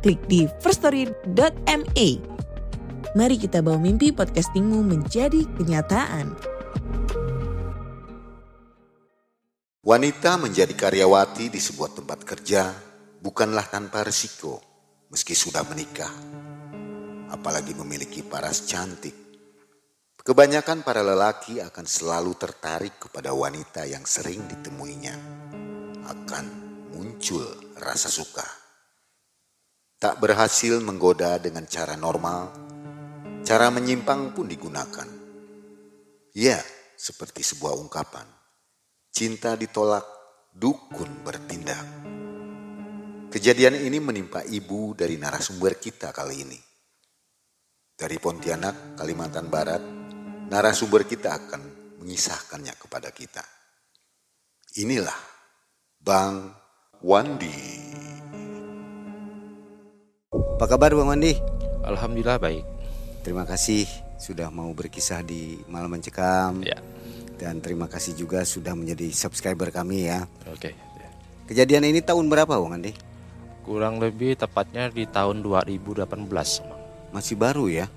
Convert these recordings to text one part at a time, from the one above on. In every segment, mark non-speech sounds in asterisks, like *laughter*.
klik di firststory.me. Mari kita bawa mimpi podcastingmu menjadi kenyataan. Wanita menjadi karyawati di sebuah tempat kerja bukanlah tanpa resiko meski sudah menikah. Apalagi memiliki paras cantik. Kebanyakan para lelaki akan selalu tertarik kepada wanita yang sering ditemuinya. Akan muncul rasa suka. Tak berhasil menggoda dengan cara normal, cara menyimpang pun digunakan. Ya, seperti sebuah ungkapan. Cinta ditolak, dukun bertindak. Kejadian ini menimpa ibu dari narasumber kita kali ini. Dari Pontianak, Kalimantan Barat, narasumber kita akan mengisahkannya kepada kita. Inilah Bang Wandi. Apa kabar Bang Wandi? Alhamdulillah baik. Terima kasih sudah mau berkisah di Malam Mencekam. Ya. Dan terima kasih juga sudah menjadi subscriber kami ya. Oke. Kejadian ini tahun berapa Bang Wandi? Kurang lebih tepatnya di tahun 2018. Bang. Masih baru ya?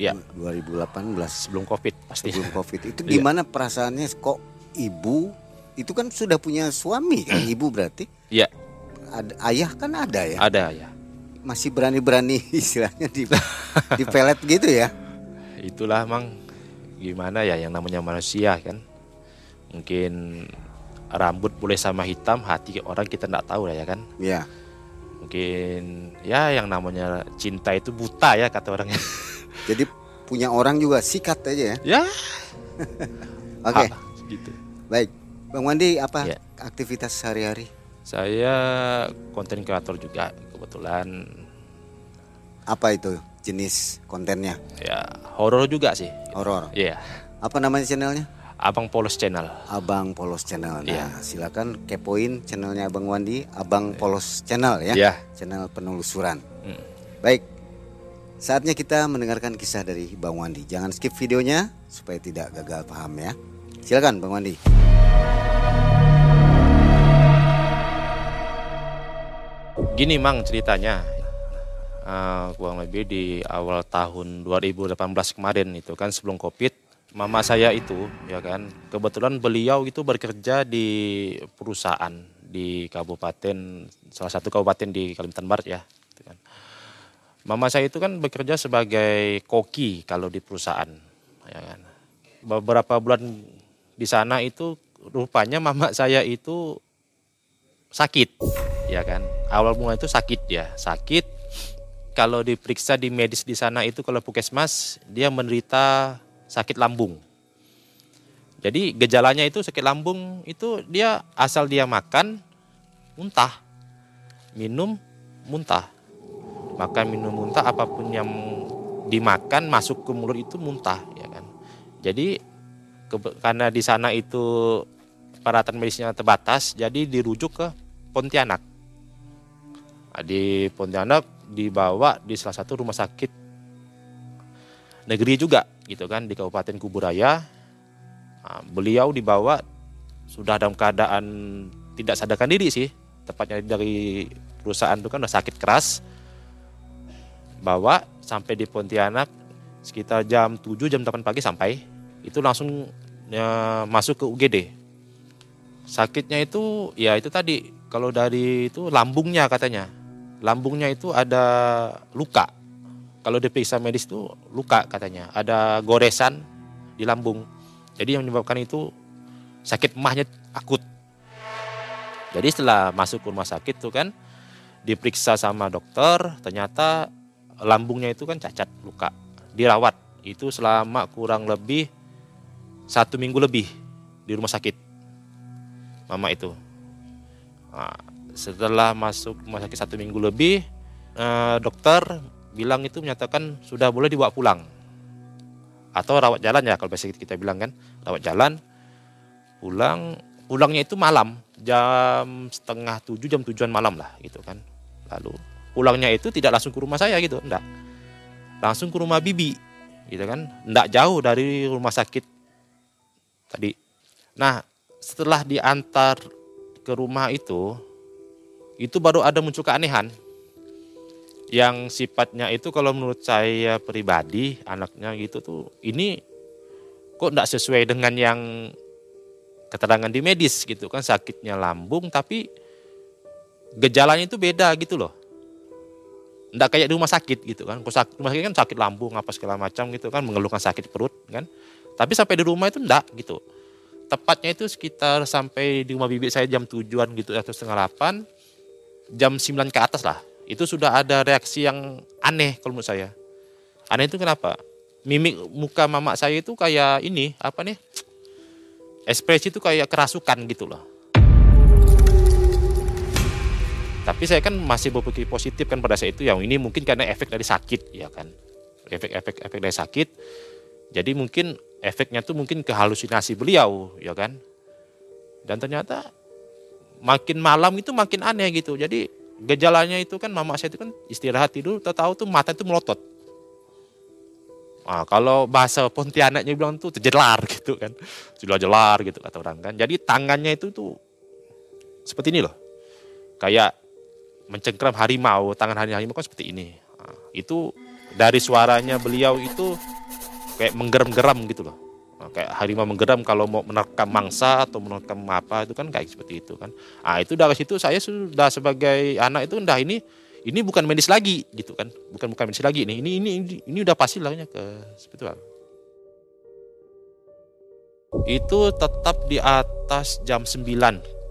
Ya. 2018 Sebelum Covid pasti. sebelum Covid. Itu *laughs* Iya. gimana perasaannya kok ibu itu kan sudah punya suami kan *clears throat* ibu berarti? Iya, Ada, ayah kan ada ya? ada ya. Masih berani-berani *laughs* istilahnya di di pelet gitu ya? Itulah mang gimana ya yang namanya manusia kan. Mungkin rambut boleh sama hitam, hati orang kita nggak tahu lah ya kan. Ya. Mungkin ya yang namanya cinta itu buta ya kata orangnya. *laughs* Jadi punya orang juga sikat aja ya. ya. *laughs* Oke, ha, gitu. baik. Bang Wandi apa Ya. aktivitas sehari-hari? Saya konten kreator juga kebetulan Apa itu jenis kontennya? ya horor juga sih. Horor. Iya. Apa namanya channelnya? Abang Polos Channel. Abang Polos Channel. Nah, Iya. silakan kepoin channelnya Abang Wandi, Abang Polos Channel ya. Iya. Channel penelusuran. Hmm. Baik. Saatnya kita mendengarkan kisah dari Bang Wandi. Jangan skip videonya supaya tidak gagal paham ya. Silakan Bang Wandi. Gini mang ceritanya, Eh, kurang lebih di awal tahun 2018 kemarin itu kan sebelum covid, mama saya itu ya kan kebetulan beliau itu bekerja di perusahaan di kabupaten salah satu kabupaten di Kalimantan Barat ya. gitu kan. Mama saya itu kan bekerja sebagai koki kalau di perusahaan, ya kan. Beberapa bulan di sana itu rupanya mama saya itu sakit. Ya kan? Awal mula itu sakit ya sakit kalau diperiksa di medis di sana itu kalau puskesmas dia menderita sakit lambung. Jadi gejalanya itu sakit lambung itu dia asal dia makan muntah. Minum muntah. Makan minum muntah apa pun yang dimakan masuk ke mulut itu muntah ya kan? Jadi karena di sana itu peralatan medisnya terbatas jadi dirujuk ke Pontianak. Nah, di Pontianak dibawa di salah satu rumah sakit negeri juga gitu kan di Kabupaten Kuburaya. Nah, beliau dibawa sudah dalam keadaan tidak sadarkan diri sih, tepatnya dari perusahaan itu kan udah sakit keras. Bawa sampai di Pontianak sekitar jam 7 jam 8 pagi sampai itu langsung ya, masuk ke UGD sakitnya itu ya itu tadi kalau dari itu lambungnya katanya. Lambungnya itu ada luka. Kalau diperiksa medis itu luka katanya. Ada goresan di lambung. Jadi yang menyebabkan itu sakit emahnya akut. Jadi setelah masuk ke rumah sakit tuh kan diperiksa sama dokter ternyata lambungnya itu kan cacat luka. Dirawat. Itu selama kurang lebih satu minggu lebih di rumah sakit. Mama itu. Nah, setelah masuk rumah sakit satu minggu lebih, eh, dokter bilang itu menyatakan sudah boleh dibawa pulang. Atau rawat jalan ya kalau biasa kita bilang kan rawat jalan pulang pulangnya itu malam jam setengah tujuh jam tujuan malam lah gitu kan. Lalu pulangnya itu tidak langsung ke rumah saya gitu enggak. Langsung ke rumah bibi gitu kan enggak jauh dari rumah sakit tadi. Nah setelah diantar ke rumah itu itu baru ada muncul keanehan yang sifatnya itu kalau menurut saya pribadi anaknya gitu tuh ini kok enggak sesuai dengan yang keterangan di medis gitu kan sakitnya lambung tapi gejalanya itu beda gitu loh. Enggak kayak di rumah sakit gitu kan. Rumah sakit kan sakit lambung apa segala macam gitu kan mengeluhkan sakit perut kan. Tapi sampai di rumah itu enggak gitu. Tepatnya itu sekitar sampai di rumah bibik saya jam tujuan gitu atau setengah delapan jam 9 ke atas lah. Itu sudah ada reaksi yang aneh kalau menurut saya. Aneh itu kenapa? Mimik muka mama saya itu kayak ini apa nih? ekspresi itu kayak kerasukan gitu loh. Tapi saya kan masih berpikir positif kan pada saat itu yang ini mungkin karena efek dari sakit ya kan. Efek-efek efek dari sakit. Jadi mungkin efeknya tuh mungkin ke halusinasi beliau ya kan. Dan ternyata makin malam itu makin aneh gitu. Jadi gejalanya itu kan mama saya itu kan istirahat tidur tahu tuh mata itu melotot Nah, kalau bahasa Pontianaknya bilang tuh terjelar *laughs* gitu kan. Sudah jelar gitu kata orang kan. Jadi tangannya itu tuh seperti ini loh. Kayak mencengkram harimau, tangan harimau kan seperti ini. Nah, itu dari suaranya beliau itu kayak menggeram-geram gitu loh. Nah, kayak harimau menggeram kalau mau menerkam mangsa atau menerkam apa itu kan kayak seperti itu kan. Ah itu dari situ saya sudah sebagai anak itu udah ini ini bukan medis lagi gitu kan bukan bukan medis lagi ini ini ini ini, udah pasti lahnya ke spiritual itu tetap di atas jam 9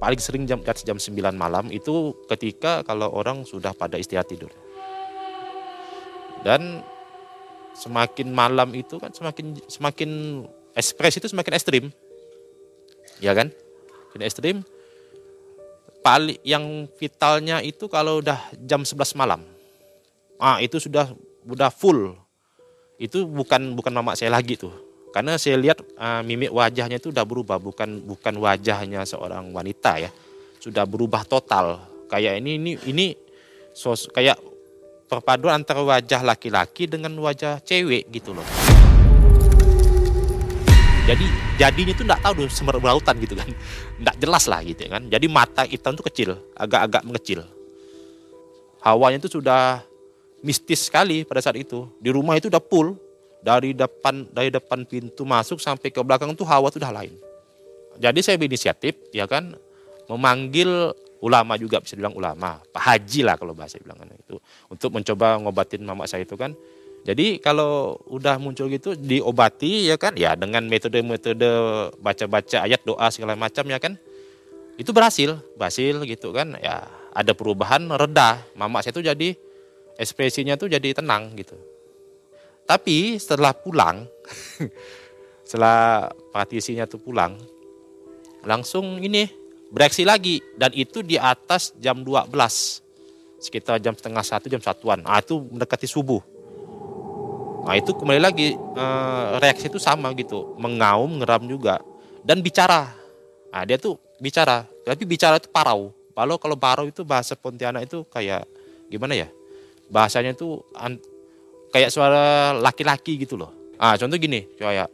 paling sering jam di atas jam 9 malam itu ketika kalau orang sudah pada istirahat tidur dan semakin malam itu kan semakin semakin ekspres itu semakin ekstrim ya kan semakin ekstrim paling yang vitalnya itu kalau udah jam 11 malam. Ah, itu sudah udah full. Itu bukan bukan mama saya lagi tuh. Karena saya lihat uh, mimik wajahnya itu udah berubah, bukan bukan wajahnya seorang wanita ya. Sudah berubah total. Kayak ini ini ini sos kayak perpaduan antara wajah laki-laki dengan wajah cewek gitu loh. Jadi jadinya itu nggak tahu tuh semer berautan gitu kan. *laughs* Nggak jelas lah gitu kan. Jadi mata hitam itu kecil agak-agak mengecil. Hawanya itu sudah mistis sekali pada saat itu. Di rumah itu udah full. Dari depan dari depan pintu masuk sampai ke belakang tuh hawa tuh udah lain. Jadi saya berinisiatif ya kan memanggil ulama juga bisa bilang ulama pak haji lah kalau bahasa bilang itu untuk mencoba ngobatin mama saya itu kan jadi kalau udah muncul gitu diobati ya kan ya dengan metode-metode baca-baca ayat doa segala macam ya kan itu berhasil, berhasil gitu kan ya ada perubahan reda. Mama saya tuh jadi ekspresinya tuh jadi tenang gitu. Tapi setelah pulang *laughs* setelah praktisinya tuh pulang langsung ini bereaksi lagi dan itu di atas jam 12 sekitar jam setengah satu jam satuan ah itu mendekati subuh Nah itu kembali lagi uh, reaksi itu sama gitu, mengaum, ngeram juga dan bicara. Nah dia tuh bicara, tapi bicara itu parau. Kalau kalau parau itu bahasa Pontianak itu kayak gimana ya? Bahasanya itu kayak suara laki-laki gitu loh. Ah contoh gini, kayak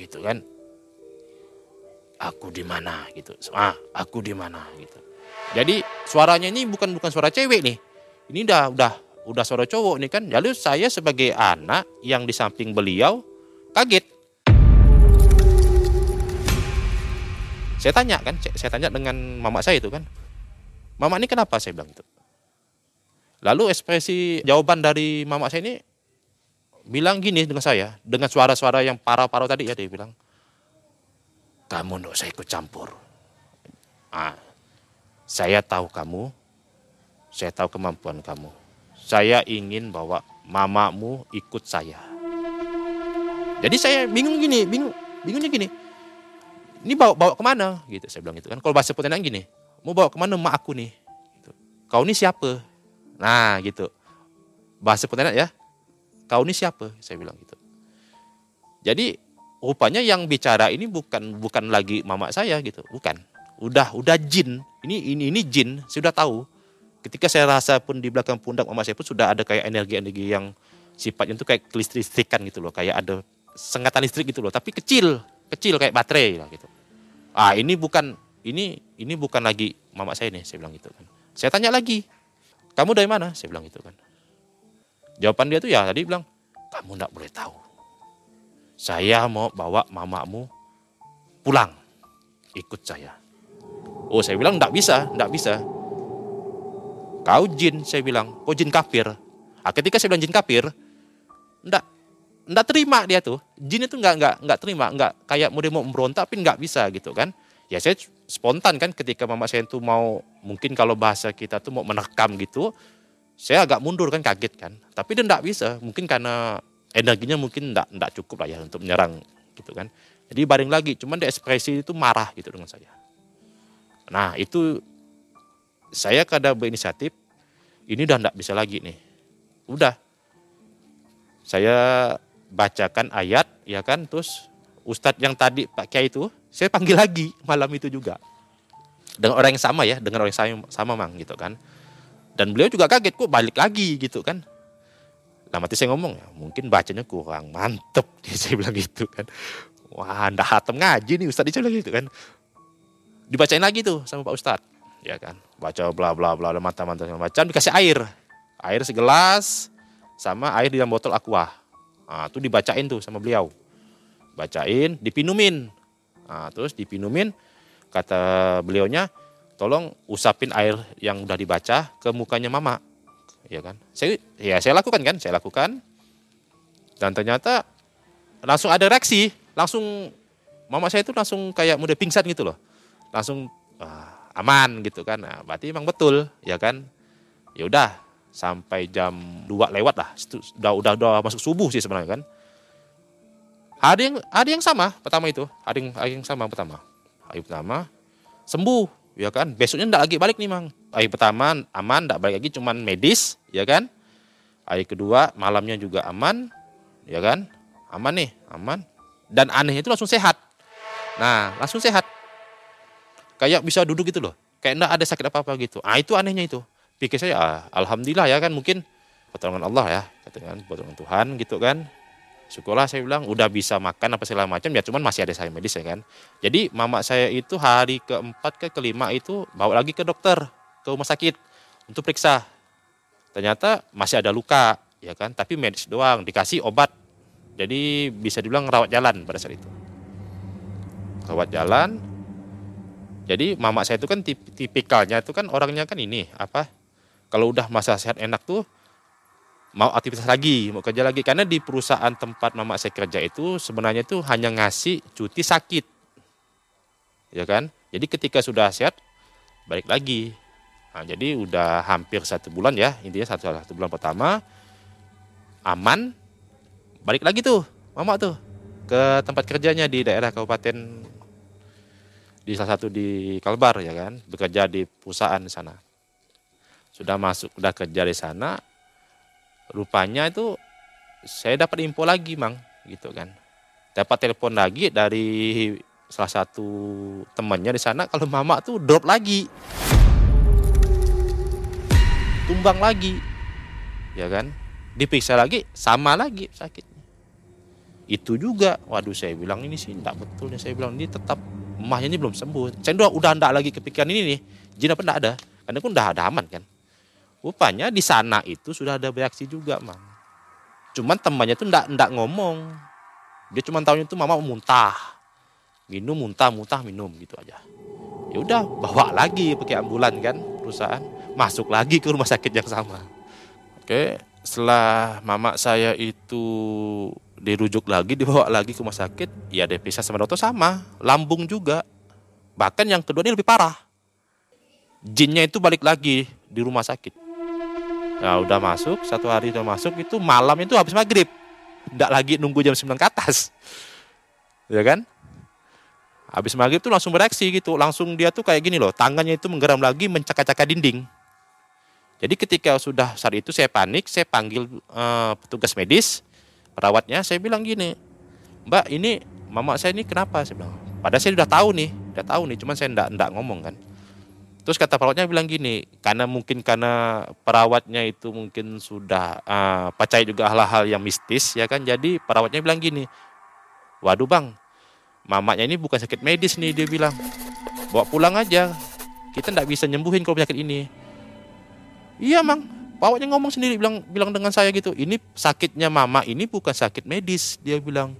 gitu kan. Aku di mana gitu. Ah, aku di mana gitu. Jadi suaranya ini bukan bukan suara cewek nih. Ini udah udah udah suara cowok nih kan. Lalu saya sebagai anak yang di samping beliau kaget. Saya tanya kan, saya tanya dengan mama saya itu kan. Mama ini kenapa saya bilang itu. Lalu ekspresi jawaban dari mama saya ini bilang gini dengan saya, dengan suara-suara yang parah-parah tadi ya dia bilang, kamu tidak saya ikut campur. Ah, saya tahu kamu, saya tahu kemampuan kamu saya ingin bawa mamamu ikut saya. Jadi saya bingung gini, bingung, bingungnya gini. Ini bawa bawa ke mana? Gitu saya bilang gitu kan. Kalau bahasa Pontianak gini, mau bawa ke mana mak aku nih? Gitu. Kau ini siapa? Nah gitu. Bahasa Pontianak ya. Kau ini siapa? Saya bilang gitu. Jadi rupanya yang bicara ini bukan bukan lagi mama saya gitu, bukan. Udah udah jin. Ini ini ini jin. Saya sudah tahu. Ketika saya rasa pun di belakang pundak mama saya pun sudah ada kayak energi-energi yang sifatnya itu kayak kelistrikan gitu loh, kayak ada sengatan listrik gitu loh, tapi kecil, kecil kayak baterai lah gitu. Ah ini bukan ini ini bukan lagi mama saya nih, saya bilang gitu kan. Saya tanya lagi, kamu dari mana? Saya bilang gitu kan. Jawaban dia tuh ya tadi bilang, kamu tidak boleh tahu. Saya mau bawa mamamu pulang, ikut saya. Oh saya bilang tidak bisa, tidak bisa. Kau jin, saya bilang, kau jin kafir. Nah, ketika saya bilang jin kafir, tidak nggak terima dia tuh jin itu nggak nggak nggak terima nggak kayak mau mau memberontak tapi nggak bisa gitu kan ya saya spontan kan ketika mama saya itu mau mungkin kalau bahasa kita tuh mau menerkam gitu saya agak mundur kan kaget kan tapi dia nggak bisa mungkin karena energinya mungkin nggak nggak cukup lah ya untuk menyerang gitu kan. Jadi baring lagi cuman dia ekspresi itu marah gitu dengan saya. Nah itu saya kada berinisiatif ini udah nggak bisa lagi nih. Udah. Saya bacakan ayat ya kan terus ustadz yang tadi Pak Kiai itu saya panggil lagi malam itu juga. Dengan orang yang sama ya dengan orang yang sama, sama mang gitu kan. Dan beliau juga kaget kok balik lagi gitu kan nah mati saya ngomong ya mungkin bacanya kurang mantep. *laughs* Saya bilang gitu kan. Wah anda hatam ngaji nih ustadz. Itu gitu kan. Dibacain lagi tuh sama Pak Ustadz. Ya kan baca bla bla bla mantap mantap macam dikasih air. Air segelas sama air di dalam botol aqua. Nah, itu dibacain tuh sama beliau. Bacain, dipinumin. Nah, terus dipinumin, kata beliaunya, tolong usapin air yang udah dibaca ke mukanya mama. Ya kan? Saya ya saya lakukan kan, saya lakukan. Dan ternyata langsung ada reaksi, langsung mama saya itu langsung kayak mudah pingsan gitu loh. Langsung ah, aman gitu kan. Nah, berarti emang betul, ya kan? Ya udah, sampai jam 2 lewat lah. Udah, udah, udah masuk subuh sih sebenarnya kan. Ada yang ada yang sama pertama itu, ada yang, ada yang sama pertama. Hari pertama sembuh, ya kan. Besoknya enggak lagi balik nih, Mang. Hari pertama aman, enggak balik lagi cuman medis, ya kan. Hari kedua malamnya juga aman, ya kan. Aman nih, aman. Dan anehnya itu langsung sehat. Nah, langsung sehat. Kayak bisa duduk gitu loh. Kayak enggak ada sakit apa-apa gitu. Ah, itu anehnya itu pikir saya ah, alhamdulillah ya kan mungkin pertolongan Allah ya katakan pertolongan Tuhan gitu kan syukurlah saya bilang udah bisa makan apa segala macam ya cuman masih ada saya medis ya kan jadi mama saya itu hari keempat ke kelima itu bawa lagi ke dokter ke rumah sakit untuk periksa ternyata masih ada luka ya kan tapi medis doang dikasih obat jadi bisa dibilang rawat jalan pada saat itu rawat jalan jadi mama saya itu kan tip, tipikalnya itu kan orangnya kan ini apa kalau udah masa sehat enak tuh mau aktivitas lagi, mau kerja lagi. Karena di perusahaan tempat mama saya kerja itu sebenarnya itu hanya ngasih cuti sakit. Ya kan? Jadi ketika sudah sehat, balik lagi. Nah, jadi udah hampir satu bulan ya, intinya satu, satu bulan pertama, aman, balik lagi tuh, mama tuh, ke tempat kerjanya di daerah kabupaten di salah satu di Kalbar ya kan, bekerja di perusahaan sana. Sudah masuk sudah kerja di sana rupanya itu saya dapat info lagi mang gitu kan. Dapat telepon lagi dari salah satu temannya di sana kalau mama tuh drop lagi tumbang lagi ya kan diperiksa lagi sama lagi sakitnya itu juga waduh saya bilang ini sih tidak betulnya saya bilang ini tetap emaknya ini belum sembuh saya udah udah tidak lagi kepikiran ini nih jin apa tidak ada karena pun udah ada aman kan Rupanya di sana itu sudah ada reaksi juga, Mang. Cuman temannya itu ndak ndak ngomong. Dia cuma tahunya itu mama muntah. Minum, muntah, muntah, minum gitu aja. Ya udah, bawa lagi pakai ambulan kan perusahaan. Masuk lagi ke rumah sakit yang sama. Oke, setelah mama saya itu dirujuk lagi, dibawa lagi ke rumah sakit, ya diperiksa sama dokter sama, lambung juga. Bahkan yang kedua ini lebih parah. Jinnya itu balik lagi di rumah sakit. Nah udah masuk, satu hari udah masuk itu malam itu habis maghrib. Tidak lagi nunggu jam 9 ke atas. Ya kan? Habis maghrib tuh langsung bereaksi gitu. Langsung dia tuh kayak gini loh. Tangannya itu menggeram lagi mencakar-cakar dinding. Jadi ketika sudah saat itu saya panik, saya panggil uh, petugas medis, perawatnya, saya bilang gini, Mbak ini mama saya ini kenapa? Saya bilang, padahal saya sudah tahu nih, sudah tahu nih, cuman saya enggak ngomong kan. Terus kata perawatnya bilang gini, karena mungkin karena perawatnya itu mungkin sudah uh, percaya juga hal-hal yang mistis ya kan. Jadi perawatnya bilang gini, waduh bang, mamanya ini bukan sakit medis nih dia bilang, bawa pulang aja. Kita tidak bisa nyembuhin kalau penyakit ini. Iya mang, perawatnya ngomong sendiri bilang bilang dengan saya gitu, ini sakitnya mama ini bukan sakit medis dia bilang,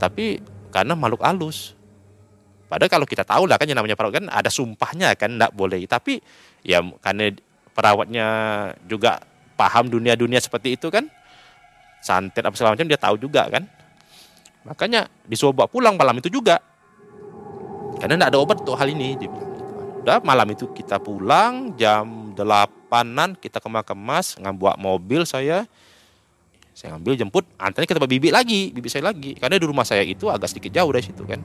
tapi karena makhluk halus Padahal kalau kita tahu lah kan yang namanya perawat kan ada sumpahnya kan tidak boleh. Tapi ya karena perawatnya juga paham dunia-dunia seperti itu kan. Santet apa segala dia tahu juga kan. Makanya disuruh bawa pulang malam itu juga. Karena tidak ada obat untuk hal ini. Udah malam itu kita pulang jam delapanan kita kemas-kemas ngambil mobil saya saya ngambil jemput antaranya ke tempat bibi lagi bibi saya lagi karena di rumah saya itu agak sedikit jauh dari situ kan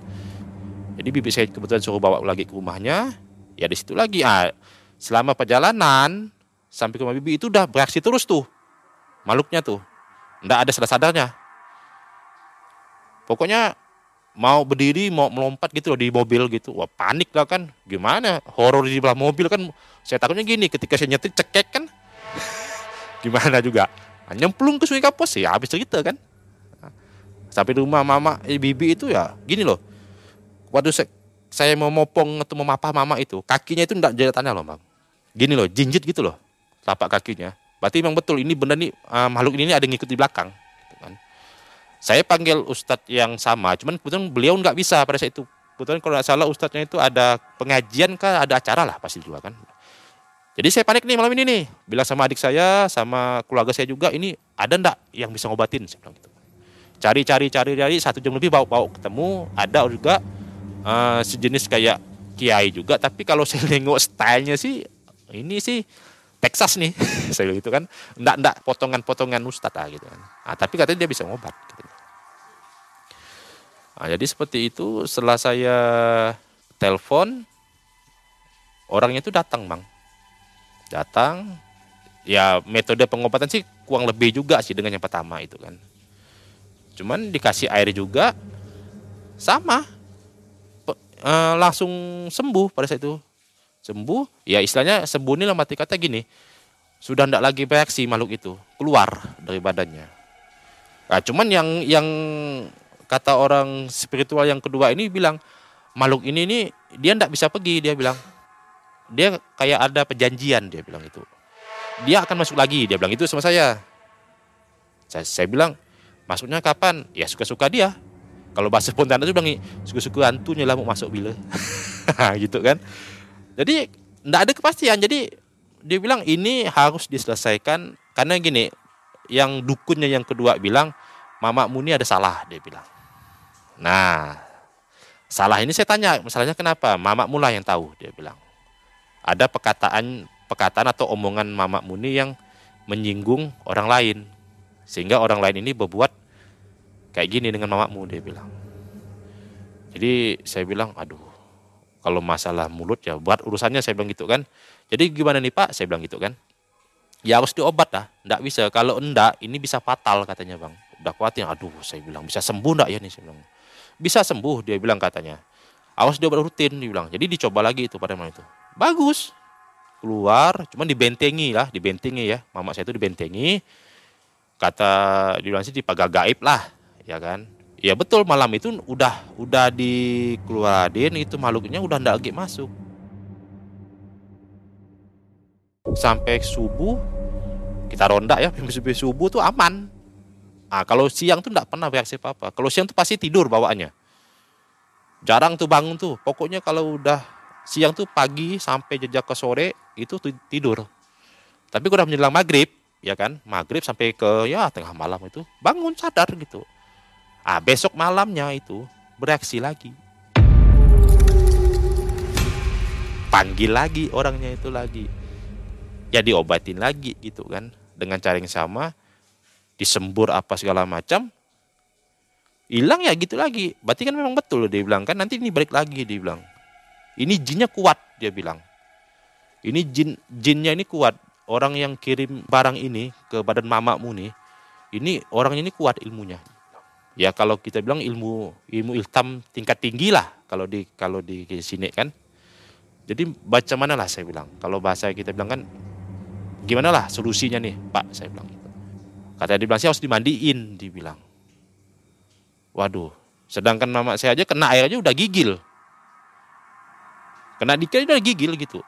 jadi bibi saya kebetulan suruh bawa lagi ke rumahnya. Ya di situ lagi. Ah, selama perjalanan sampai ke rumah bibi itu udah bereaksi terus tuh. Makhluknya tuh. Nggak ada sadar-sadarnya. Pokoknya mau berdiri, mau melompat gitu loh di mobil gitu. Wah panik lah kan. Gimana? Horor di belakang mobil kan. Saya takutnya gini, ketika saya nyetir cekek kan. *laughs* Gimana juga. Nyemplung ke sungai kapos ya habis cerita kan. Sampai rumah mama, eh, bibi itu ya gini loh waktu saya, saya mau mopong atau mau mapah mama itu, kakinya itu tidak jadi tanah loh bang. Gini loh, jinjit gitu loh, telapak kakinya. Berarti memang betul ini benar nih uh, makhluk ini ada yang ngikut di belakang. Saya panggil ustadz yang sama, cuman kebetulan beliau nggak bisa pada saat itu. Kebetulan kalau nggak salah ustadznya itu ada pengajian kah, ada acara lah pasti juga kan. Jadi saya panik nih malam ini nih, bilang sama adik saya, sama keluarga saya juga, ini ada ndak yang bisa ngobatin? Saya bilang gitu. Cari, cari, cari, cari, satu jam lebih bawa, bawa ketemu, ada juga uh, sejenis kayak kiai juga tapi kalau *laughs* saya nengok stylenya sih ini sih Texas nih *laughs* saya gitu kan ndak ndak potongan-potongan ustadz lah gitu kan nah, tapi katanya dia bisa ngobat gitu. Nah, jadi seperti itu setelah saya telepon orangnya itu datang bang. Datang ya metode pengobatan sih kurang lebih juga sih dengan yang pertama itu kan. Cuman dikasih air juga sama. Uh, langsung sembuh pada saat itu. Sembuh ya istilahnya sembuh ini lah mati kata gini sudah tidak lagi bereaksi makhluk itu keluar dari badannya. Nah, cuman yang yang kata orang spiritual yang kedua ini bilang makhluk ini nih dia tidak bisa pergi dia bilang dia kayak ada perjanjian dia bilang itu dia akan masuk lagi dia bilang itu sama saya saya, saya bilang masuknya kapan ya suka-suka dia kalau bahasa spontan itu bilang suku-suku hantunya lah mau masuk bila. *laughs* gitu kan. Jadi tidak ada kepastian. Jadi dia bilang ini harus diselesaikan karena gini, yang dukunnya yang kedua bilang Mama Muni ada salah dia bilang. Nah, salah ini saya tanya, masalahnya kenapa? Mama Mula yang tahu dia bilang. Ada perkataan perkataan atau omongan Mama Muni yang menyinggung orang lain sehingga orang lain ini berbuat kayak gini dengan mamamu dia bilang. Jadi saya bilang aduh kalau masalah mulut ya buat urusannya saya bilang gitu kan. Jadi gimana nih pak? Saya bilang gitu kan. Ya harus diobat lah ndak bisa. Kalau enggak ini bisa fatal katanya bang. Udah khawatir aduh saya bilang bisa sembuh ndak ya nih? Saya bilang bisa sembuh dia bilang katanya. Awas diobat rutin dia bilang. Jadi dicoba lagi itu pada malam itu. Bagus. Keluar cuman dibentengi lah dibentengi ya. Mama saya itu dibentengi. Kata dibilang sih dipagar gaib lah ya kan. Ya betul malam itu udah udah dikeluarin itu makhluknya udah ndak lagi masuk. Sampai subuh kita ronda ya *laughs* sampai subuh tuh aman ah kalau siang tuh ndak pernah reaksi apa apa kalau siang tuh pasti tidur bawaannya jarang tuh bangun tuh pokoknya kalau udah siang tuh pagi sampai jejak ke sore itu tidur tapi udah menjelang maghrib ya kan maghrib sampai ke ya tengah malam itu bangun sadar gitu Ah, besok malamnya itu bereaksi lagi. Panggil lagi orangnya itu lagi. Ya diobatin lagi gitu kan. Dengan cara yang sama. Disembur apa segala macam. Hilang ya gitu lagi. Berarti kan memang betul dia bilang kan. Nanti ini balik lagi dia bilang. Ini jinnya kuat dia bilang. Ini jin jinnya ini kuat. orang yang kirim barang ini ke badan mamamu nih, ini orang ini kuat ilmunya. Ya kalau kita bilang ilmu ilmu ilham tingkat tinggi lah kalau di kalau di sini kan. Jadi baca mana lah saya bilang. Kalau bahasa kita bilang kan gimana lah solusinya nih Pak saya bilang. Kata dia bilang sih harus dimandiin dibilang. Waduh, sedangkan mama saya aja kena air aja udah gigil. Kena dikit udah gigil gitu.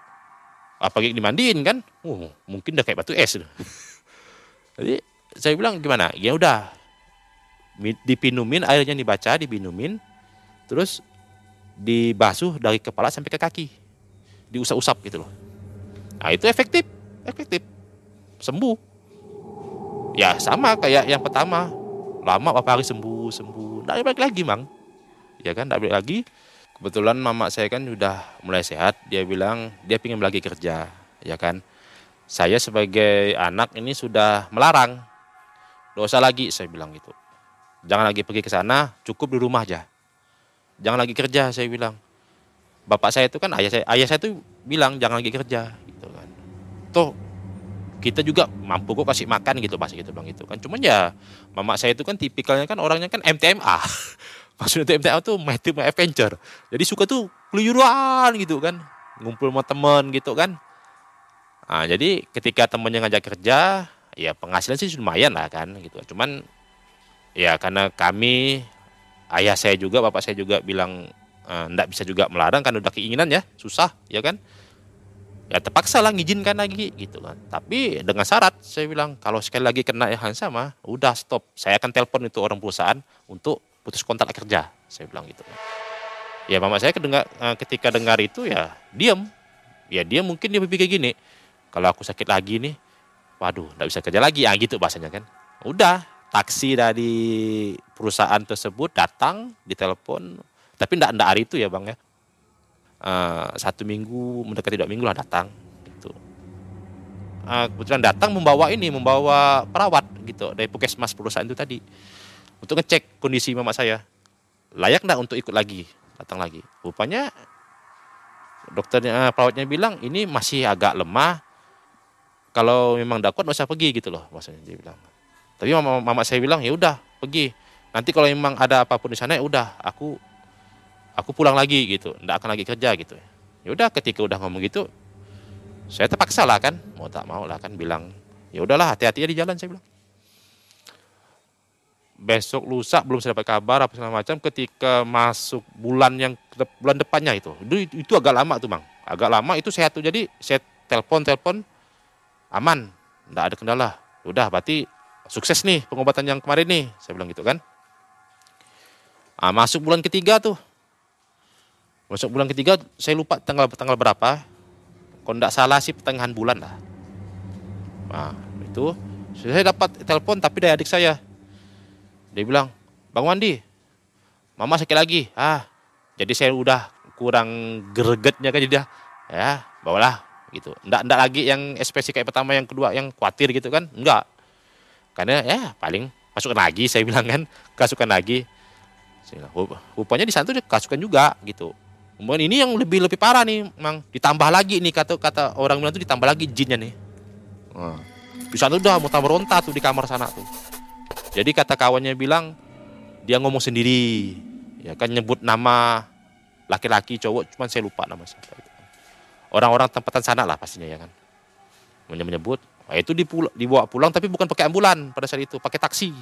Apalagi dimandiin kan? Oh, mungkin udah kayak batu es. *laughs* Jadi saya bilang gimana? Ya udah dipinumin airnya dibaca, dipinumin, terus dibasuh dari kepala sampai ke kaki, diusap-usap gitu loh. Nah itu efektif, efektif, sembuh. Ya sama kayak yang pertama, lama beberapa hari sembuh, sembuh, tidak balik lagi mang, ya kan, tidak balik lagi. Kebetulan mama saya kan sudah mulai sehat, dia bilang dia ingin lagi kerja, ya kan. Saya sebagai anak ini sudah melarang, dosa lagi saya bilang gitu Jangan lagi pergi ke sana, cukup di rumah aja. Jangan lagi kerja, saya bilang. Bapak saya itu kan ayah saya, ayah saya itu bilang jangan lagi kerja, gitu kan. Toh kita juga mampu kok kasih makan gitu pas gitu bang itu kan. Cuman ya mama saya itu kan tipikalnya kan orangnya kan MTMA. *laughs* Maksudnya itu MTMA tuh Multiple Adventure. Jadi suka tuh keluyuran gitu kan. Ngumpul sama temen gitu kan. Nah, jadi ketika temennya ngajak kerja, ya penghasilan sih lumayan lah kan gitu. Cuman ya karena kami ayah saya juga bapak saya juga bilang eh, bisa juga melarang kan udah keinginan ya susah ya kan ya terpaksa lah ngizinkan lagi gitu kan. Tapi dengan syarat saya bilang kalau sekali lagi kena yang sama udah stop. Saya akan telepon itu orang perusahaan untuk putus kontrak kerja saya bilang gitu kan. Ya mama saya kedengar, eh, ketika dengar itu ya diam ya dia mungkin dia berpikir gini kalau aku sakit lagi nih waduh nggak bisa kerja lagi. Ya gitu bahasanya kan. Udah taksi dari perusahaan tersebut datang ditelepon. Tapi tidak ndak hari itu ya bang ya uh, satu minggu mendekati dua minggu lah datang gitu. Uh, kebetulan datang membawa ini membawa perawat gitu dari puskesmas perusahaan itu tadi untuk ngecek kondisi mama saya. Layak ndak untuk ikut lagi? Datang lagi. Rupanya dokternya perawatnya bilang ini masih agak lemah. Kalau memang tidak kuat nggak usah pergi gitu loh maksudnya dia bilang. Tapi mama, mama saya bilang ya udah pergi. Nanti kalau memang ada apa pun di sana ya udah aku aku pulang lagi gitu, ndak akan lagi kerja gitu. Ya udah ketika udah ngomong gitu, saya terpaksa lah kan, mau tak mau lah kan bilang ya udahlah hati-hati ya di jalan saya bilang. Besok lusa belum saya dapat kabar apa segala macam ketika masuk bulan yang bulan depannya itu. Itu, itu agak lama tuh bang, agak lama itu sehat tuh jadi saya telepon telepon aman, ndak ada kendala. Udah berarti sukses nih pengobatan yang kemarin nih, saya bilang gitu kan. Nah, masuk bulan ketiga tuh. Masuk bulan ketiga, saya lupa tanggal tanggal berapa. Kalau tidak salah sih pertengahan bulan lah. Nah, itu saya dapat telepon tapi dari adik saya. Dia bilang, Bang Wandi, Mama sakit lagi. Ah, jadi saya udah kurang gregetnya kan jadi ya bawalah gitu. Enggak enggak lagi yang ekspresi kayak pertama yang kedua yang khawatir gitu kan. Enggak. Karena ya paling masukkan lagi saya bilang kan, kasukan lagi. Rupanya di sana tuh kasukan juga gitu. Kemudian ini yang lebih lebih parah nih, mang ditambah lagi nih kata kata orang bilang tuh ditambah lagi jinnya nih. Nah, di sana udah mau tambah ronta tuh di kamar sana tuh. Jadi kata kawannya bilang dia ngomong sendiri, ya kan nyebut nama laki-laki cowok, cuman saya lupa nama siapa itu. Orang-orang tempatan sana lah pastinya ya kan. Menyebut Nah, itu dibawa pulang tapi bukan pakai ambulan pada saat itu, pakai taksi.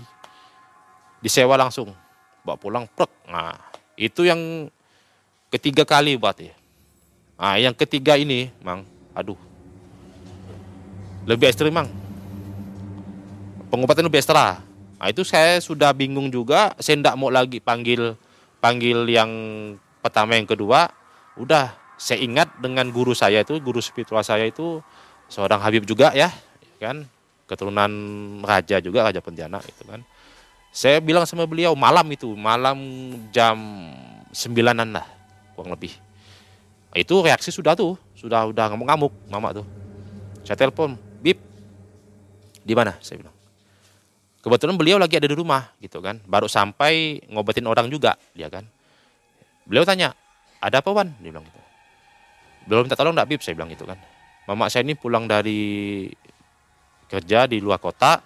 Disewa langsung. Bawa pulang, prek. Nah, itu yang ketiga kali buat ya. Nah, yang ketiga ini, Mang, aduh. Lebih ekstrim, Mang. Pengobatan lebih ekstra. Nah, itu saya sudah bingung juga, saya tidak mau lagi panggil panggil yang pertama yang kedua. Udah, saya ingat dengan guru saya itu, guru spiritual saya itu seorang Habib juga ya, kan keturunan raja juga raja Pontianak itu kan saya bilang sama beliau malam itu malam jam sembilanan lah kurang lebih. Itu reaksi sudah tuh sudah udah ngamuk-ngamuk mama tuh. Saya telepon bib di mana? Saya bilang. Kebetulan beliau lagi ada di rumah gitu kan. Baru sampai ngobatin orang juga dia kan. Beliau tanya ada apa wan? Dia bilang gitu. Belum minta tolong enggak bib? Saya bilang gitu kan. Mama saya ini pulang dari kerja di luar kota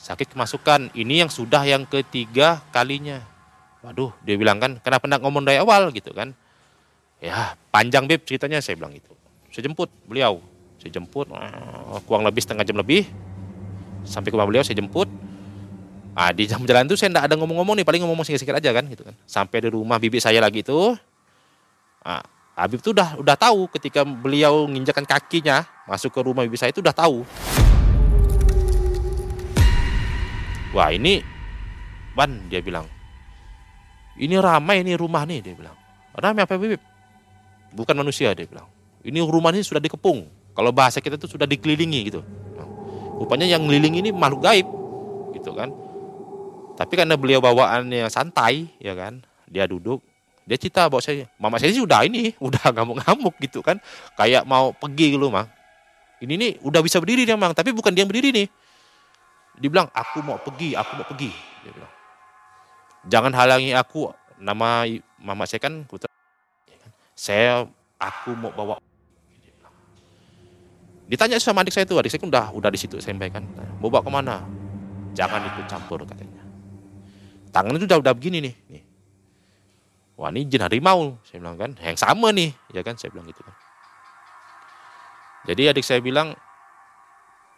sakit kemasukan. Ini yang sudah yang ketiga kalinya. Waduh dia bilang kan kenapa tidak ngomong dari awal? Gitu kan ya panjang beb ceritanya saya bilang itu saya jemput beliau. Saya jemput uh, kurang lebih setengah jam lebih. Sampai ke rumah beliau saya jemput. Ah di jam jalan itu saya tidak ada ngomong-ngomong nih paling ngomong singkat-singkat aja kan gitu kan. Sampai di rumah bibi saya lagi itu. Ah, Habib tuh udah udah tahu ketika beliau nginjakan kakinya masuk ke rumah bibi saya itu udah tahu. Wah ini Ban dia bilang. Ini ramai ini rumah nih dia bilang. Ramai apa bibip bukan manusia dia bilang. Ini rumah ini sudah dikepung. Kalau bahasa kita itu sudah dikelilingi gitu. Rupanya yang ngeliling ini makhluk gaib gitu kan. Tapi karena beliau bawaannya santai ya kan dia duduk. Dia cerita bahwa saya mama saya sih udah ini *laughs* udah ngamuk-ngamuk gitu kan. Kayak mau pergi gitu mang. Ini nih udah bisa berdiri dia mang tapi bukan dia yang berdiri nih. Dia bilang aku mau pergi aku mau pergi dia bilang. Jangan halangi aku. Nama mama saya kan putra saya aku mau bawa. Ditanya sama adik saya itu adik saya udah udah di situ saya sampaikan. Mau bawa ke mana? Jangan ikut campur katanya. Tangan itu udah udah begini nih nih. Wah ini jin harimau saya bilang kan. Yang sama nih ya kan saya bilang gitu kan. Jadi adik saya bilang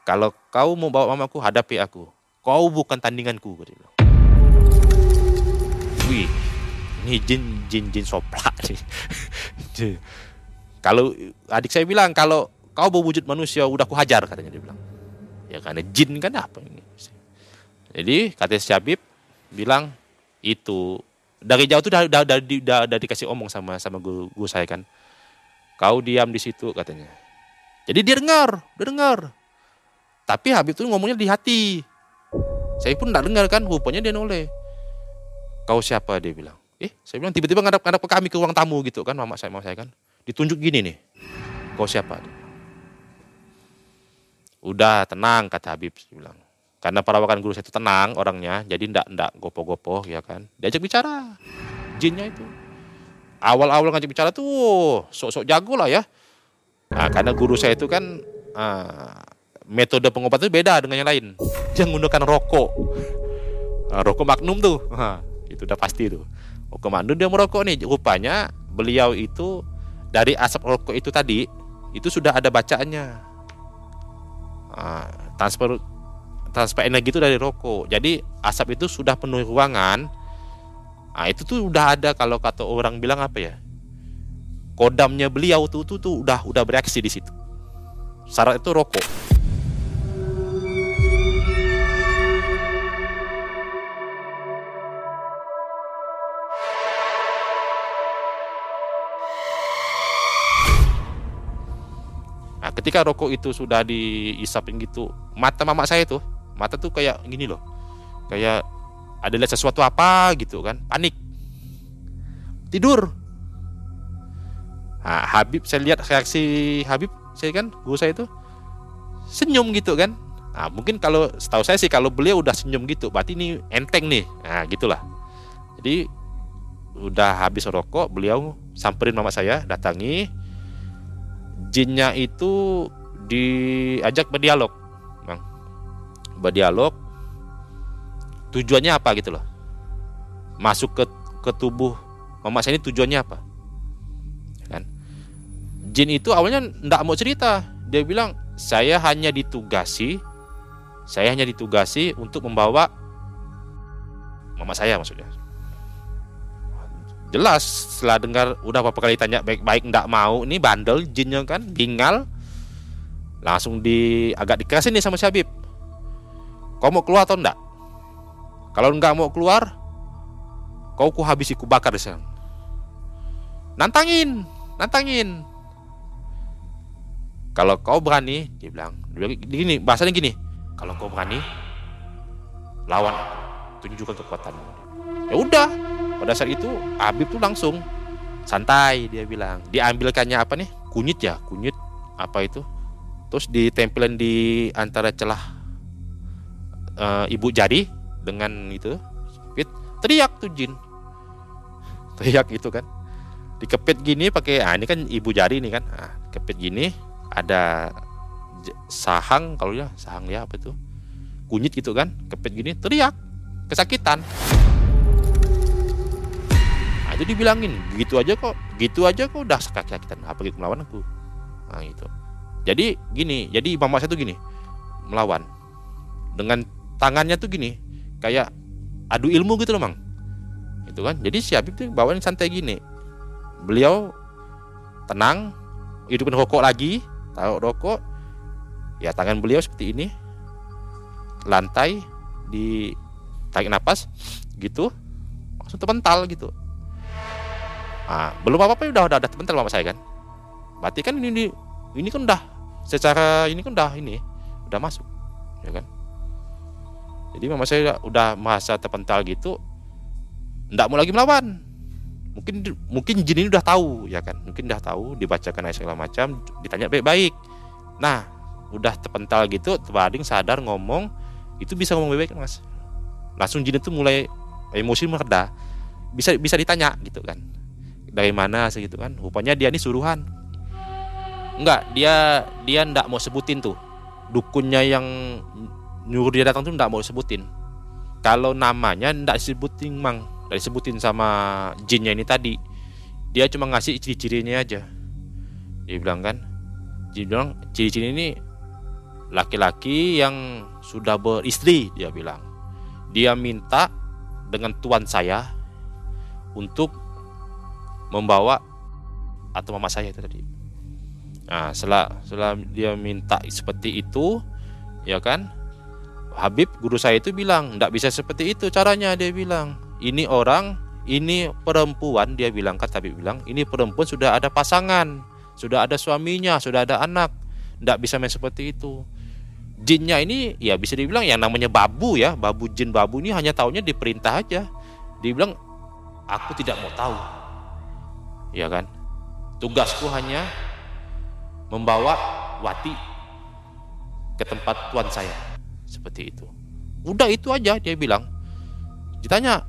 kalau kau mau bawa mamaku hadapi aku. Kau bukan tandinganku dia bilang. Wih ini jin jin jin soplak nih *laughs* kalau adik saya bilang kalau kau berwujud manusia udah ku hajar katanya dia bilang. Ya karena jin kan apa ini? Jadi kata si Habib bilang itu dari jauh tuh udah, udah, udah dikasih omong sama sama guru, guru saya kan. Kau diam di situ katanya. Jadi dia dengar dia dengar. Tapi Habib tuh ngomongnya di hati. Saya pun tidak dengar kan rupanya dia noleh. Kau siapa? dia bilang eh saya bilang tiba-tiba ngadap ngadap ke kami ke ruang tamu gitu kan mama saya mama saya kan. Ditunjuk gini nih kau siapa? Udah tenang kata Habib saya bilang. Karena perawakan guru saya itu tenang orangnya jadi ndak ndak gopo-gopo ya kan. Diajak bicara jinnya itu. Awal-awal ngajak bicara tuh sok-sok jago lah ya. Nah, karena guru saya itu kan uh, metode pengobatan itu beda dengan yang lain. Dia menggunakan rokok. Nah, rokok magnum tuh. Nah, itu udah pasti tuh komando dia merokok nih. Rupanya beliau itu dari asap rokok itu tadi itu sudah ada bacaannya. Nah, transfer transfer energi itu dari rokok. Jadi asap itu sudah penuh ruangan. Nah itu tuh udah ada kalau kata orang bilang apa ya? Kodamnya beliau tuh tuh, tuh udah udah bereaksi di situ. Syarat itu rokok ketika rokok itu sudah diisapin gitu, mata mama saya tuh, mata tuh kayak gini loh. Kayak ada lihat sesuatu apa gitu kan, panik. Tidur. Nah, Habib saya lihat reaksi Habib, saya kan guru saya itu senyum gitu kan. Nah, mungkin kalau setahu saya sih kalau beliau udah senyum gitu, berarti ini enteng nih. Nah, gitulah. Jadi udah habis rokok, beliau samperin mama saya, datangi, jinnya itu diajak berdialog bang. Berdialog tujuannya apa gitu loh? Masuk ke ke tubuh mama saya ini tujuannya apa? Kan? Jin itu awalnya ndak mau cerita. Dia bilang saya hanya ditugasi saya hanya ditugasi untuk membawa mama saya maksudnya jelas setelah dengar udah beberapa kali tanya baik-baik ndak mau. Ini bandel jinnya kan bingal. Langsung di agak dikasih nih sama si Habib. Kau mau keluar atau enggak kalau enggak mau keluar kau ku habisi ku bakar di nantangin nantangin. Kalau kau berani dia bilang gini bahasanya gini. Kalau kau berani lawan tunjukkan kekuatanmu. Ya udah pada saat itu Habib tuh langsung santai dia bilang. Diambilkannya apa nih? Kunyit ya kunyit. Apa itu? Terus ditempelin di antara celah uh, ibu jari dengan itu fit teriak tuh jin. *laughs* Teriak gitu kan. Dikepit gini pakai ah ini kan ibu jari nih kan. Ah, kepit gini ada sahang kalau ya sahang ya apa itu? Kunyit gitu kan. Kepet gini teriak. Kesakitan itu dibilangin gitu aja kok gitu aja kok udah kesakitan apa gitu melawan aku. Nah itu jadi gini jadi mama saya tuh gini melawan. Dengan tangannya tuh gini kayak adu ilmu gitu loh mang. Itu kan? Jadi si Habib tuh bawain santai gini. Beliau tenang hidupin rokok lagi taruh rokok. Ya tangan beliau seperti ini. Lantai di tarik napas gitu. Langsung terpental gitu nah, belum apa apa udah udah terpental mama saya kan. Berarti kan ini ini kan udah secara ini kan udah ini udah masuk ya kan? Jadi mama saya udah masa terpental gitu ndak mau lagi melawan. Mungkin mungkin jin ini udah tahu ya kan? Mungkin udah tahu dibacakan ayat segala macam ditanya baik-baik. Nah udah terpental gitu terbading sadar ngomong itu bisa ngomong baik-baik mas. Langsung jin itu mulai emosi mereda bisa bisa ditanya gitu kan dari mana segitu kan. Rupanya dia ini suruhan. Enggak dia dia ndak mau sebutin tuh. Dukunnya yang nyuruh dia datang tuh ndak mau sebutin. Kalau namanya ndak disebutin mang. Ndak disebutin sama jinnya ini tadi. Dia cuma ngasih ciri-cirinya aja. Dia bilang kan dia bilang ciri-ciri ini laki-laki yang sudah beristri dia bilang. Dia minta dengan tuan saya untuk membawa atau mama saya itu tadi. Nah setelah setelah dia minta seperti itu ya kan? Habib guru saya itu bilang tidak bisa seperti itu caranya dia bilang. Ini orang ini perempuan dia bilang kan Habib bilang ini perempuan sudah ada pasangan sudah ada suaminya sudah ada anak tidak bisa main seperti itu. Jinnya ini ya bisa dibilang yang namanya babu ya babu jin babu ini hanya tahunya diperintah aja. Dia bilang aku tidak mau tahu ya kan? Tugasku hanya membawa wati ke tempat tuan saya. Seperti itu. Udah itu aja dia bilang. Ditanya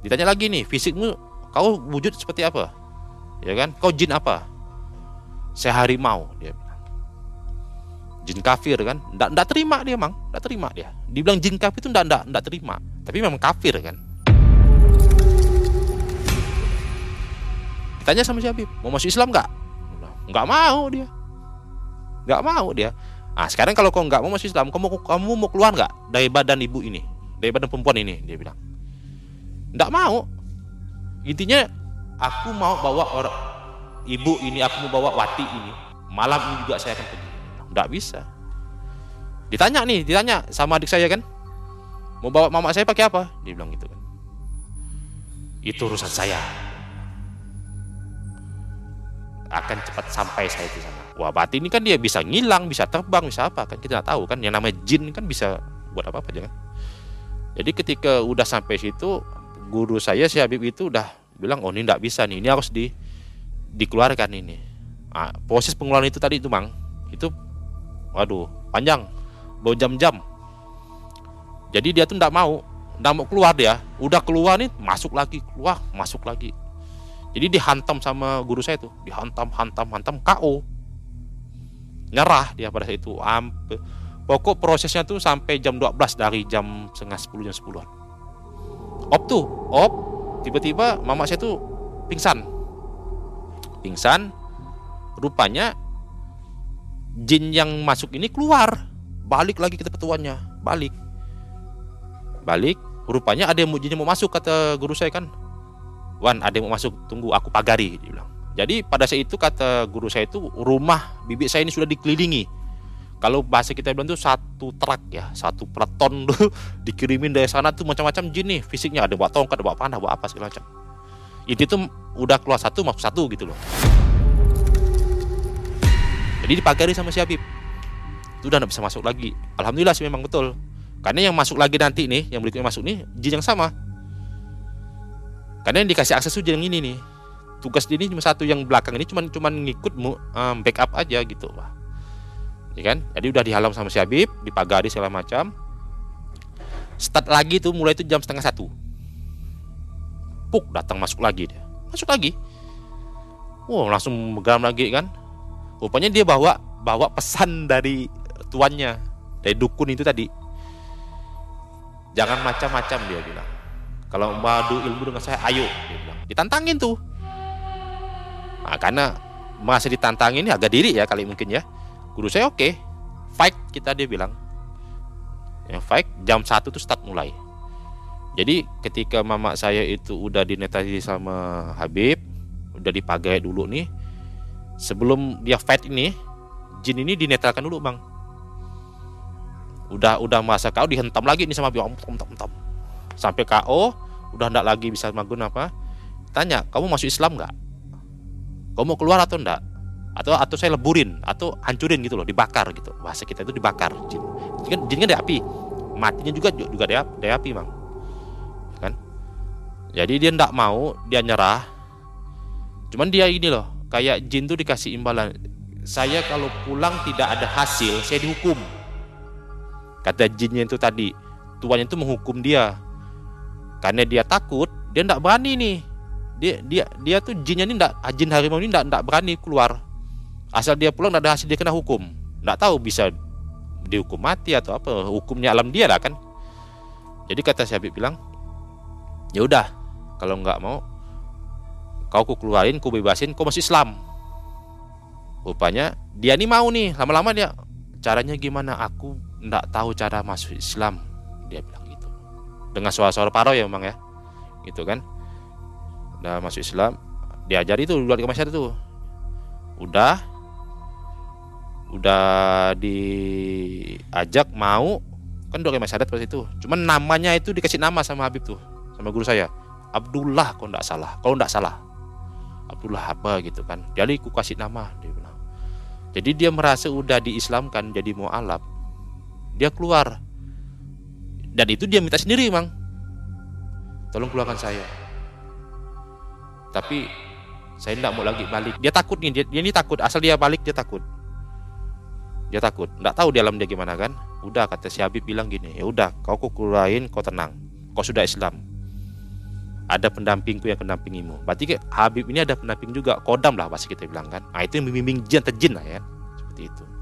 ditanya lagi nih fisikmu kau wujud seperti apa? Ya kan? Kau jin apa? Saya harimau dia bilang. Jin kafir kan? Ndak ndak terima dia mang. Ndak terima dia. Dibilang jin kafir itu ndak ndak ndak terima. Tapi memang kafir kan ditanya sama si Habib mau masuk Islam nggak? Nggak mau dia. Nggak mau dia. Ah sekarang kalau kau nggak mau masuk Islam kamu kamu mau keluar nggak dari badan ibu ini dari badan perempuan ini? Dia bilang. Nggak mau. Intinya aku mau bawa orang ibu ini aku mau bawa wati ini malam ini juga saya akan pergi. Nggak bisa. Ditanya nih ditanya sama adik saya kan mau bawa mama saya pakai apa? Dia bilang gitu kan. Itu urusan saya akan cepat sampai saya di sana. Wah berarti ini kan dia bisa ngilang bisa terbang bisa apa kan? Kita tahu kan? Yang namanya jin kan bisa buat apa apa aja kan jadi ketika udah sampai situ guru saya si Habib itu udah bilang oh ini nggak bisa nih ini harus di dikeluarkan ini. Nah, proses pengeluaran itu tadi itu mang. Itu waduh panjang berjam-jam. Jadi dia tuh nggak mau nggak mau keluar dia. Udah keluar nih masuk lagi keluar masuk lagi jadi dihantam sama guru saya tuh. Dihantam hantam hantam KO nyerah dia pada saat itu. Ampe, pokok prosesnya tuh sampai jam 12 dari jam setengah 10 jam 10 op tuh op. Tiba-tiba mama saya tuh pingsan. Pingsan. Rupanya jin yang masuk ini keluar. Balik lagi ke petuannya balik. Balik. Rupanya ada yang mau masuk kata guru saya kan Wan ada yang mau masuk tunggu aku pagari dia bilang. Jadi pada saat itu kata guru saya itu rumah bibik saya ini sudah dikelilingi. Kalau bahasa kita bilang tuh satu truk ya satu peleton *laughs* tuh dikirimin dari sana tuh macam-macam jin nih fisiknya. Ada bawa tongkat ada bawa panah bawa apa segala macam. Itu tuh udah keluar satu masuk satu gitu loh. Jadi dipagari sama si itu udah bisa masuk lagi. Alhamdulillah sih memang betul. Karena yang masuk lagi nanti nih yang berikutnya masuk nih jin yang sama karena yang dikasih akses tuh yang ini nih. Tugas ini cuma satu yang belakang ini cuma cuma ngikut um, backup aja gitu wah ya kan? Jadi udah dihalau sama si Habib dipagari segala macam. Start lagi tuh mulai itu jam setengah satu. Puk datang masuk lagi dia. Masuk lagi. Wow langsung megang lagi kan? Rupanya dia bawa bawa pesan dari tuannya dari dukun itu tadi. Jangan macam-macam dia bilang kalau madu ilmu dengan saya ayo dia bilang. Ditantangin tuh. Nah, karena masih ditantangin ini agak diri ya kali mungkin ya. Guru saya oke. Okay. fight kita dia bilang. Ya fight jam satu tuh start mulai. Jadi ketika mama saya itu udah dinetasi sama Habib udah dipagai dulu nih sebelum dia fight ini jin ini dinetralkan dulu bang. Udah udah masa kau dihentam lagi nih sama biong sampai KO udah ndak lagi bisa magun apa. Tanya kamu masuk Islam nggak? Kamu mau keluar atau enggak atau atau saya leburin atau hancurin gitu loh dibakar gitu. Bahasa kita itu dibakar jin. Jin kan, jin kan ada api. Matinya juga juga ada, ada api bang kan? Jadi dia ndak mau dia nyerah. Cuman dia ini loh kayak jin tuh dikasih imbalan saya kalau pulang tidak ada hasil saya dihukum. Kata jinnya itu tadi, tuannya itu menghukum dia. Karena dia takut, dia tidak berani nih. Dia dia dia tuh jinnya ini tidak jin harimau ini tidak tidak berani keluar. Asal dia pulang tidak ada hasil dia kena hukum. Tidak tahu bisa dihukum mati atau apa. Hukumnya alam dia lah kan. Jadi kata si Habib bilang, ya udah kalau nggak mau kau ku keluarin, ku bebasin, kau masih Islam. Rupanya dia ini mau nih, lama-lama dia caranya gimana? Aku ndak tahu cara masuk Islam dia bilang dengan suara-suara paro ya memang ya. Gitu kan. Udah masuk Islam diajari itu luar masyarakat itu. Udah udah diajak mau kan dua masyarakat seperti itu. Cuman namanya itu dikasih nama sama Habib tuh sama guru saya. Abdullah kalau ndak salah kalau ndak salah. Abdullah apa gitu kan. Jadi aku kasih nama dia bilang. Jadi dia merasa udah diislamkan jadi mualaf. Dia keluar dan itu dia minta sendiri mang. Tolong keluarkan saya. Tapi saya tidak mau lagi balik. Dia takut nih dia, dia ini takut. Asal dia balik dia takut. Dia takut. Tidak tahu di alam dia gimana kan. Udah kata si Habib bilang gini ya udah kau keluarin kau tenang. Kau sudah Islam. Ada pendampingku yang mendampingimu berarti Habib ini ada pendamping juga. Kodam lah pasti kita bilang kan. Nah itu yang membimbing jin atau jin lah ya. Seperti itu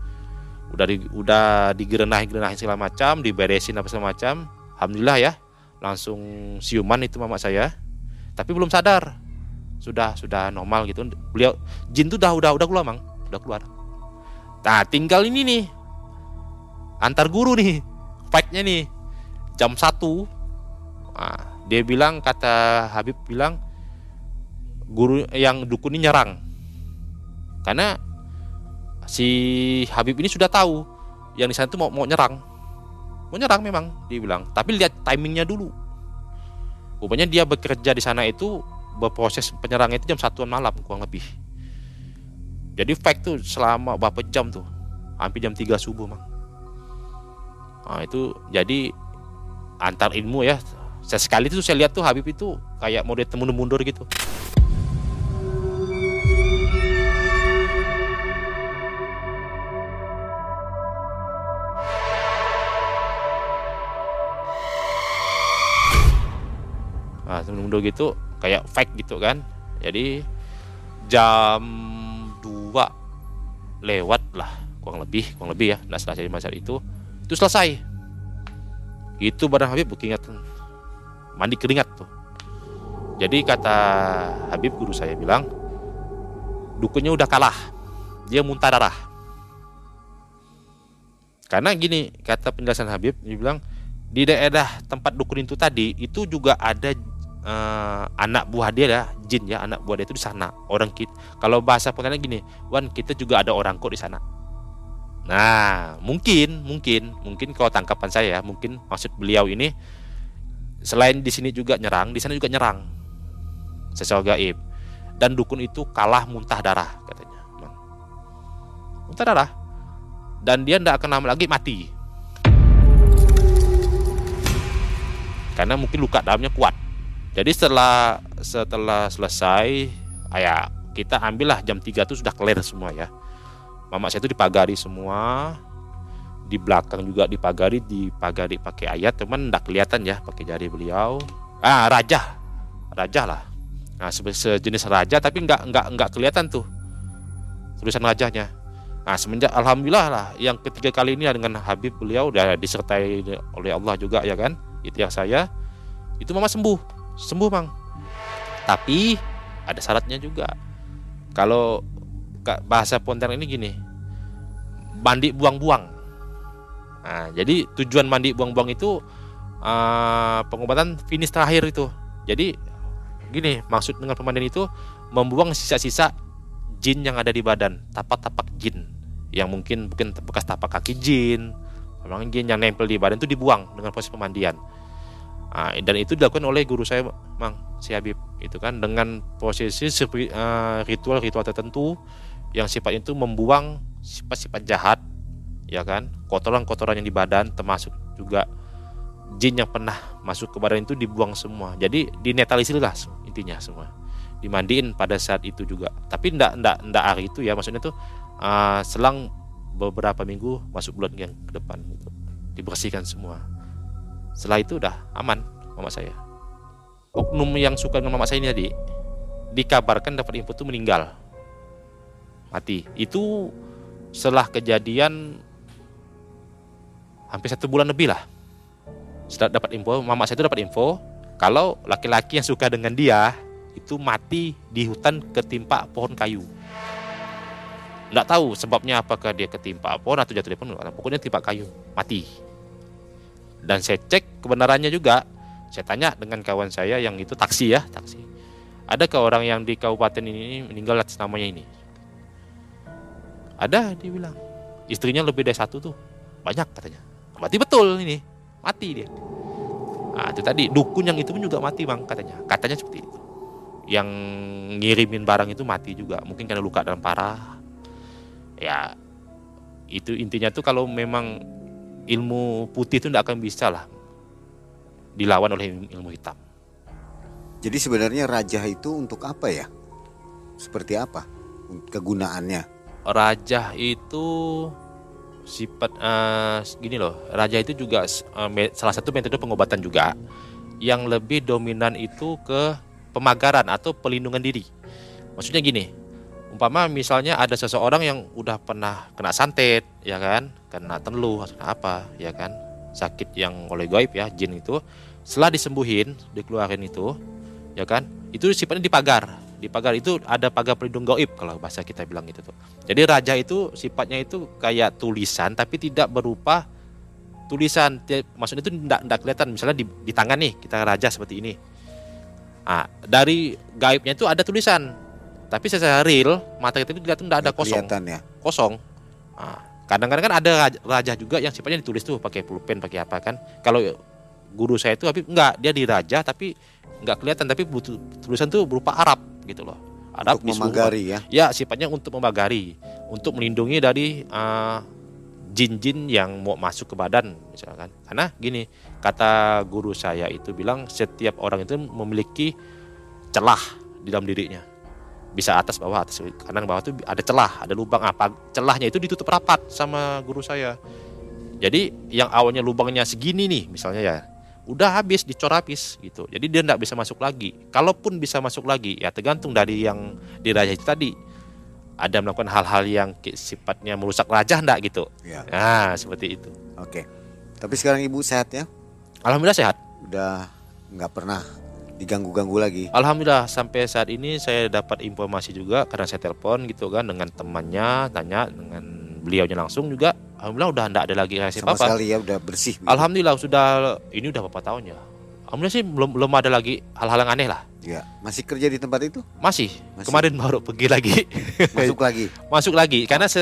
udah di, udah digerenahin gerenahin segala macam diberesin apa segala macam alhamdulillah ya langsung siuman itu mama saya. Tapi belum sadar. Sudah sudah normal gitu. Beliau jin tuh udah udah udah keluar mang. Udah keluar. Nah tinggal ini nih. Antar guru nih. Fightnya nih. Jam satu. Nah, dia bilang kata Habib bilang guru yang dukun ini nyerang. Karena si Habib ini sudah tahu yang di sana itu mau mau nyerang. Mau nyerang memang dia bilang. Tapi lihat timingnya dulu. Rupanya dia bekerja di sana itu berproses penyerang itu jam satuan malam kurang lebih. Jadi fight tuh selama berapa jam tuh? Hampir jam 3 subuh mang. Nah itu jadi antar ilmu ya. Saya sekali itu saya lihat tuh Habib itu kayak mode temu mundur gitu nah mundur gitu kayak fake gitu kan. Jadi jam 2 lewat lah kurang lebih kurang lebih ya nggak selesai masa itu itu selesai. Itu badan Habib ingatan mandi keringat tuh. Jadi kata Habib guru saya bilang dukunnya udah kalah. Dia muntah darah. Karena gini kata penjelasan Habib dia bilang di daerah tempat dukun itu tadi itu juga ada uh, anak buah dia ya jin ya anak buah dia itu di sana. Orang kita kalau bahasa Pontianak gini Wan kita juga ada orang kok di sana. Nah mungkin mungkin mungkin kalau tangkapan saya ya mungkin maksud beliau ini selain di sini juga nyerang di sana juga nyerang. Sesuatu gaib. Dan dukun itu kalah muntah darah katanya muntah darah. Dan dia tidak akan lama lagi mati. Karena mungkin luka dalamnya kuat jadi setelah setelah selesai, ya kita ambillah jam 3 itu sudah clear semua ya. Mama saya itu dipagari semua, di belakang juga dipagari, dipagari pakai ayat, teman tidak kelihatan ya pakai jari beliau. Ah raja, raja lah. Nah sejenis raja tapi nggak nggak nggak kelihatan tuh tulisan rajanya. Nah semenjak alhamdulillah lah yang ketiga kali ini dengan Habib beliau udah disertai oleh Allah juga ya kan. Itu yang saya itu mama sembuh. Sembuh, Bang. Tapi ada syaratnya juga. Kalau bahasa Pontianak ini gini. Mandi buang-buang. Nah, jadi tujuan mandi buang-buang itu uh, pengobatan finish terakhir itu. Jadi gini, maksud dengan pemandian itu membuang sisa-sisa jin yang ada di badan, tapak-tapak jin yang mungkin mungkin bekas tapak kaki jin, memang jin yang nempel di badan itu dibuang dengan proses pemandian. Nah, dan itu dilakukan oleh guru saya, Mang si Habib, itu kan dengan posisi ritual-ritual tertentu yang sifat itu membuang sifat-sifat jahat, ya kan, kotoran-kotoran yang di badan, termasuk juga jin yang pernah masuk ke badan itu dibuang semua. Jadi dinetralisir lah intinya semua dimandiin pada saat itu juga tapi ndak ndak ndak hari itu ya maksudnya tuh uh, selang beberapa minggu masuk bulan yang ke depan gitu. dibersihkan semua setelah itu udah aman mama saya. Oknum yang suka dengan mama saya ini tadi dikabarkan dapat info tuh meninggal. Mati. Itu setelah kejadian hampir satu bulan lebih lah. Setelah dapat info mama saya itu dapat info kalau laki-laki yang suka dengan dia itu mati di hutan ketimpa pohon kayu. Nggak tahu sebabnya apakah dia ketimpa pohon atau jatuh di pohon, pokoknya timpa kayu, mati. Dan saya cek kebenarannya juga, saya tanya dengan kawan saya yang itu taksi ya, taksi. Ada ke orang yang di kabupaten ini meninggal atas namanya ini? Ada, dia bilang. Istrinya lebih dari satu tuh, banyak katanya. Mati betul ini, mati dia. Nah, itu tadi dukun yang itu pun juga mati bang katanya. Katanya seperti itu yang ngirimin barang itu mati juga mungkin karena luka dalam parah ya itu intinya tuh kalau memang ilmu putih itu tidak akan bisa lah dilawan oleh ilmu hitam. Jadi sebenarnya raja itu untuk apa ya? Seperti apa kegunaannya? Raja itu sifat uh, gini loh raja itu juga uh, salah satu metode pengobatan juga yang lebih dominan itu ke pemagaran atau pelindungan diri. Maksudnya gini, umpama misalnya ada seseorang yang udah pernah kena santet, ya kan, kena teluh atau apa, ya kan, sakit yang oleh gaib ya, jin itu, setelah disembuhin, dikeluarin itu, ya kan, itu sifatnya dipagar. Dipagar itu ada pagar pelindung gaib kalau bahasa kita bilang gitu tuh. Jadi raja itu sifatnya itu kayak tulisan tapi tidak berupa tulisan. Maksudnya itu tidak kelihatan. Misalnya di, di tangan nih kita raja seperti ini Nah, dari gaibnya itu ada tulisan. Tapi secara real mata kita itu tidak ada kosong. ya. Kosong. Nah, kadang-kadang kan ada raja juga yang sifatnya ditulis tuh pakai pulpen, pakai apa kan. Kalau guru saya itu tapi enggak, dia di raja tapi enggak kelihatan tapi butuh tulisan tuh berupa Arab gitu loh. Arab untuk memagari ya. Ya, sifatnya untuk memagari, untuk melindungi dari uh, jin-jin yang mau masuk ke badan misalkan. Karena gini, kata guru saya itu bilang setiap orang itu memiliki celah di dalam dirinya. Bisa atas bawah atas kanan bawah itu ada celah, ada lubang apa? Celahnya itu ditutup rapat sama guru saya. Jadi yang awalnya lubangnya segini nih misalnya ya, udah habis dicor habis gitu. Jadi dia tidak bisa masuk lagi. Kalaupun bisa masuk lagi ya tergantung dari yang dirajah itu tadi ada melakukan hal-hal yang sifatnya merusak raja enggak gitu. Ya. Nah, seperti itu. Oke. Tapi sekarang Ibu sehat ya? Alhamdulillah sehat. Udah nggak pernah diganggu-ganggu lagi. Alhamdulillah sampai saat ini saya dapat informasi juga karena saya telepon gitu kan dengan temannya, tanya dengan beliaunya langsung juga. Alhamdulillah udah enggak ada lagi rahasia Sama apa. sekali ya udah bersih. Gitu. Alhamdulillah sudah ini udah beberapa tahun ya. Alhamdulillah sih belum belum ada lagi hal-hal yang aneh lah. Ya, masih kerja di tempat itu? Masih. Masih. Kemarin baru pergi lagi. Masuk lagi. *laughs* Masuk lagi karena se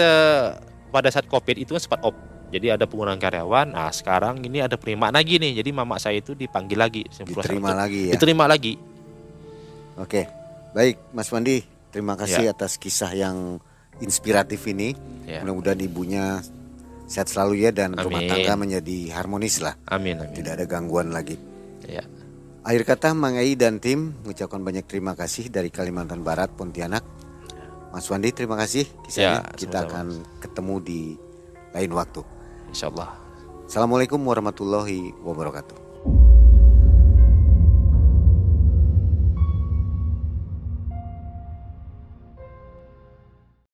pada saat Covid itu kan sempat op. Jadi ada penggunaan karyawan. Nah, sekarang ini ada penerimaan lagi nih. Jadi mama saya itu dipanggil lagi. Diterima lagi ya. Diterima lagi. Oke. Baik, Mas Wandi, terima kasih ya. atas kisah yang inspiratif ini. Ya. Mudah-mudahan ibunya sehat selalu ya dan amin. rumah tangga menjadi harmonis lah. Amin, amin. Tidak ada gangguan lagi. Ya. Akhir kata Mang Ei dan tim mengucapkan banyak terima kasih dari Kalimantan Barat, Pontianak. Mas Wandi terima kasih kisahnya. Ya, Kita akan ketemu di lain waktu. Insya Allah. Assalamualaikum warahmatullahi wabarakatuh.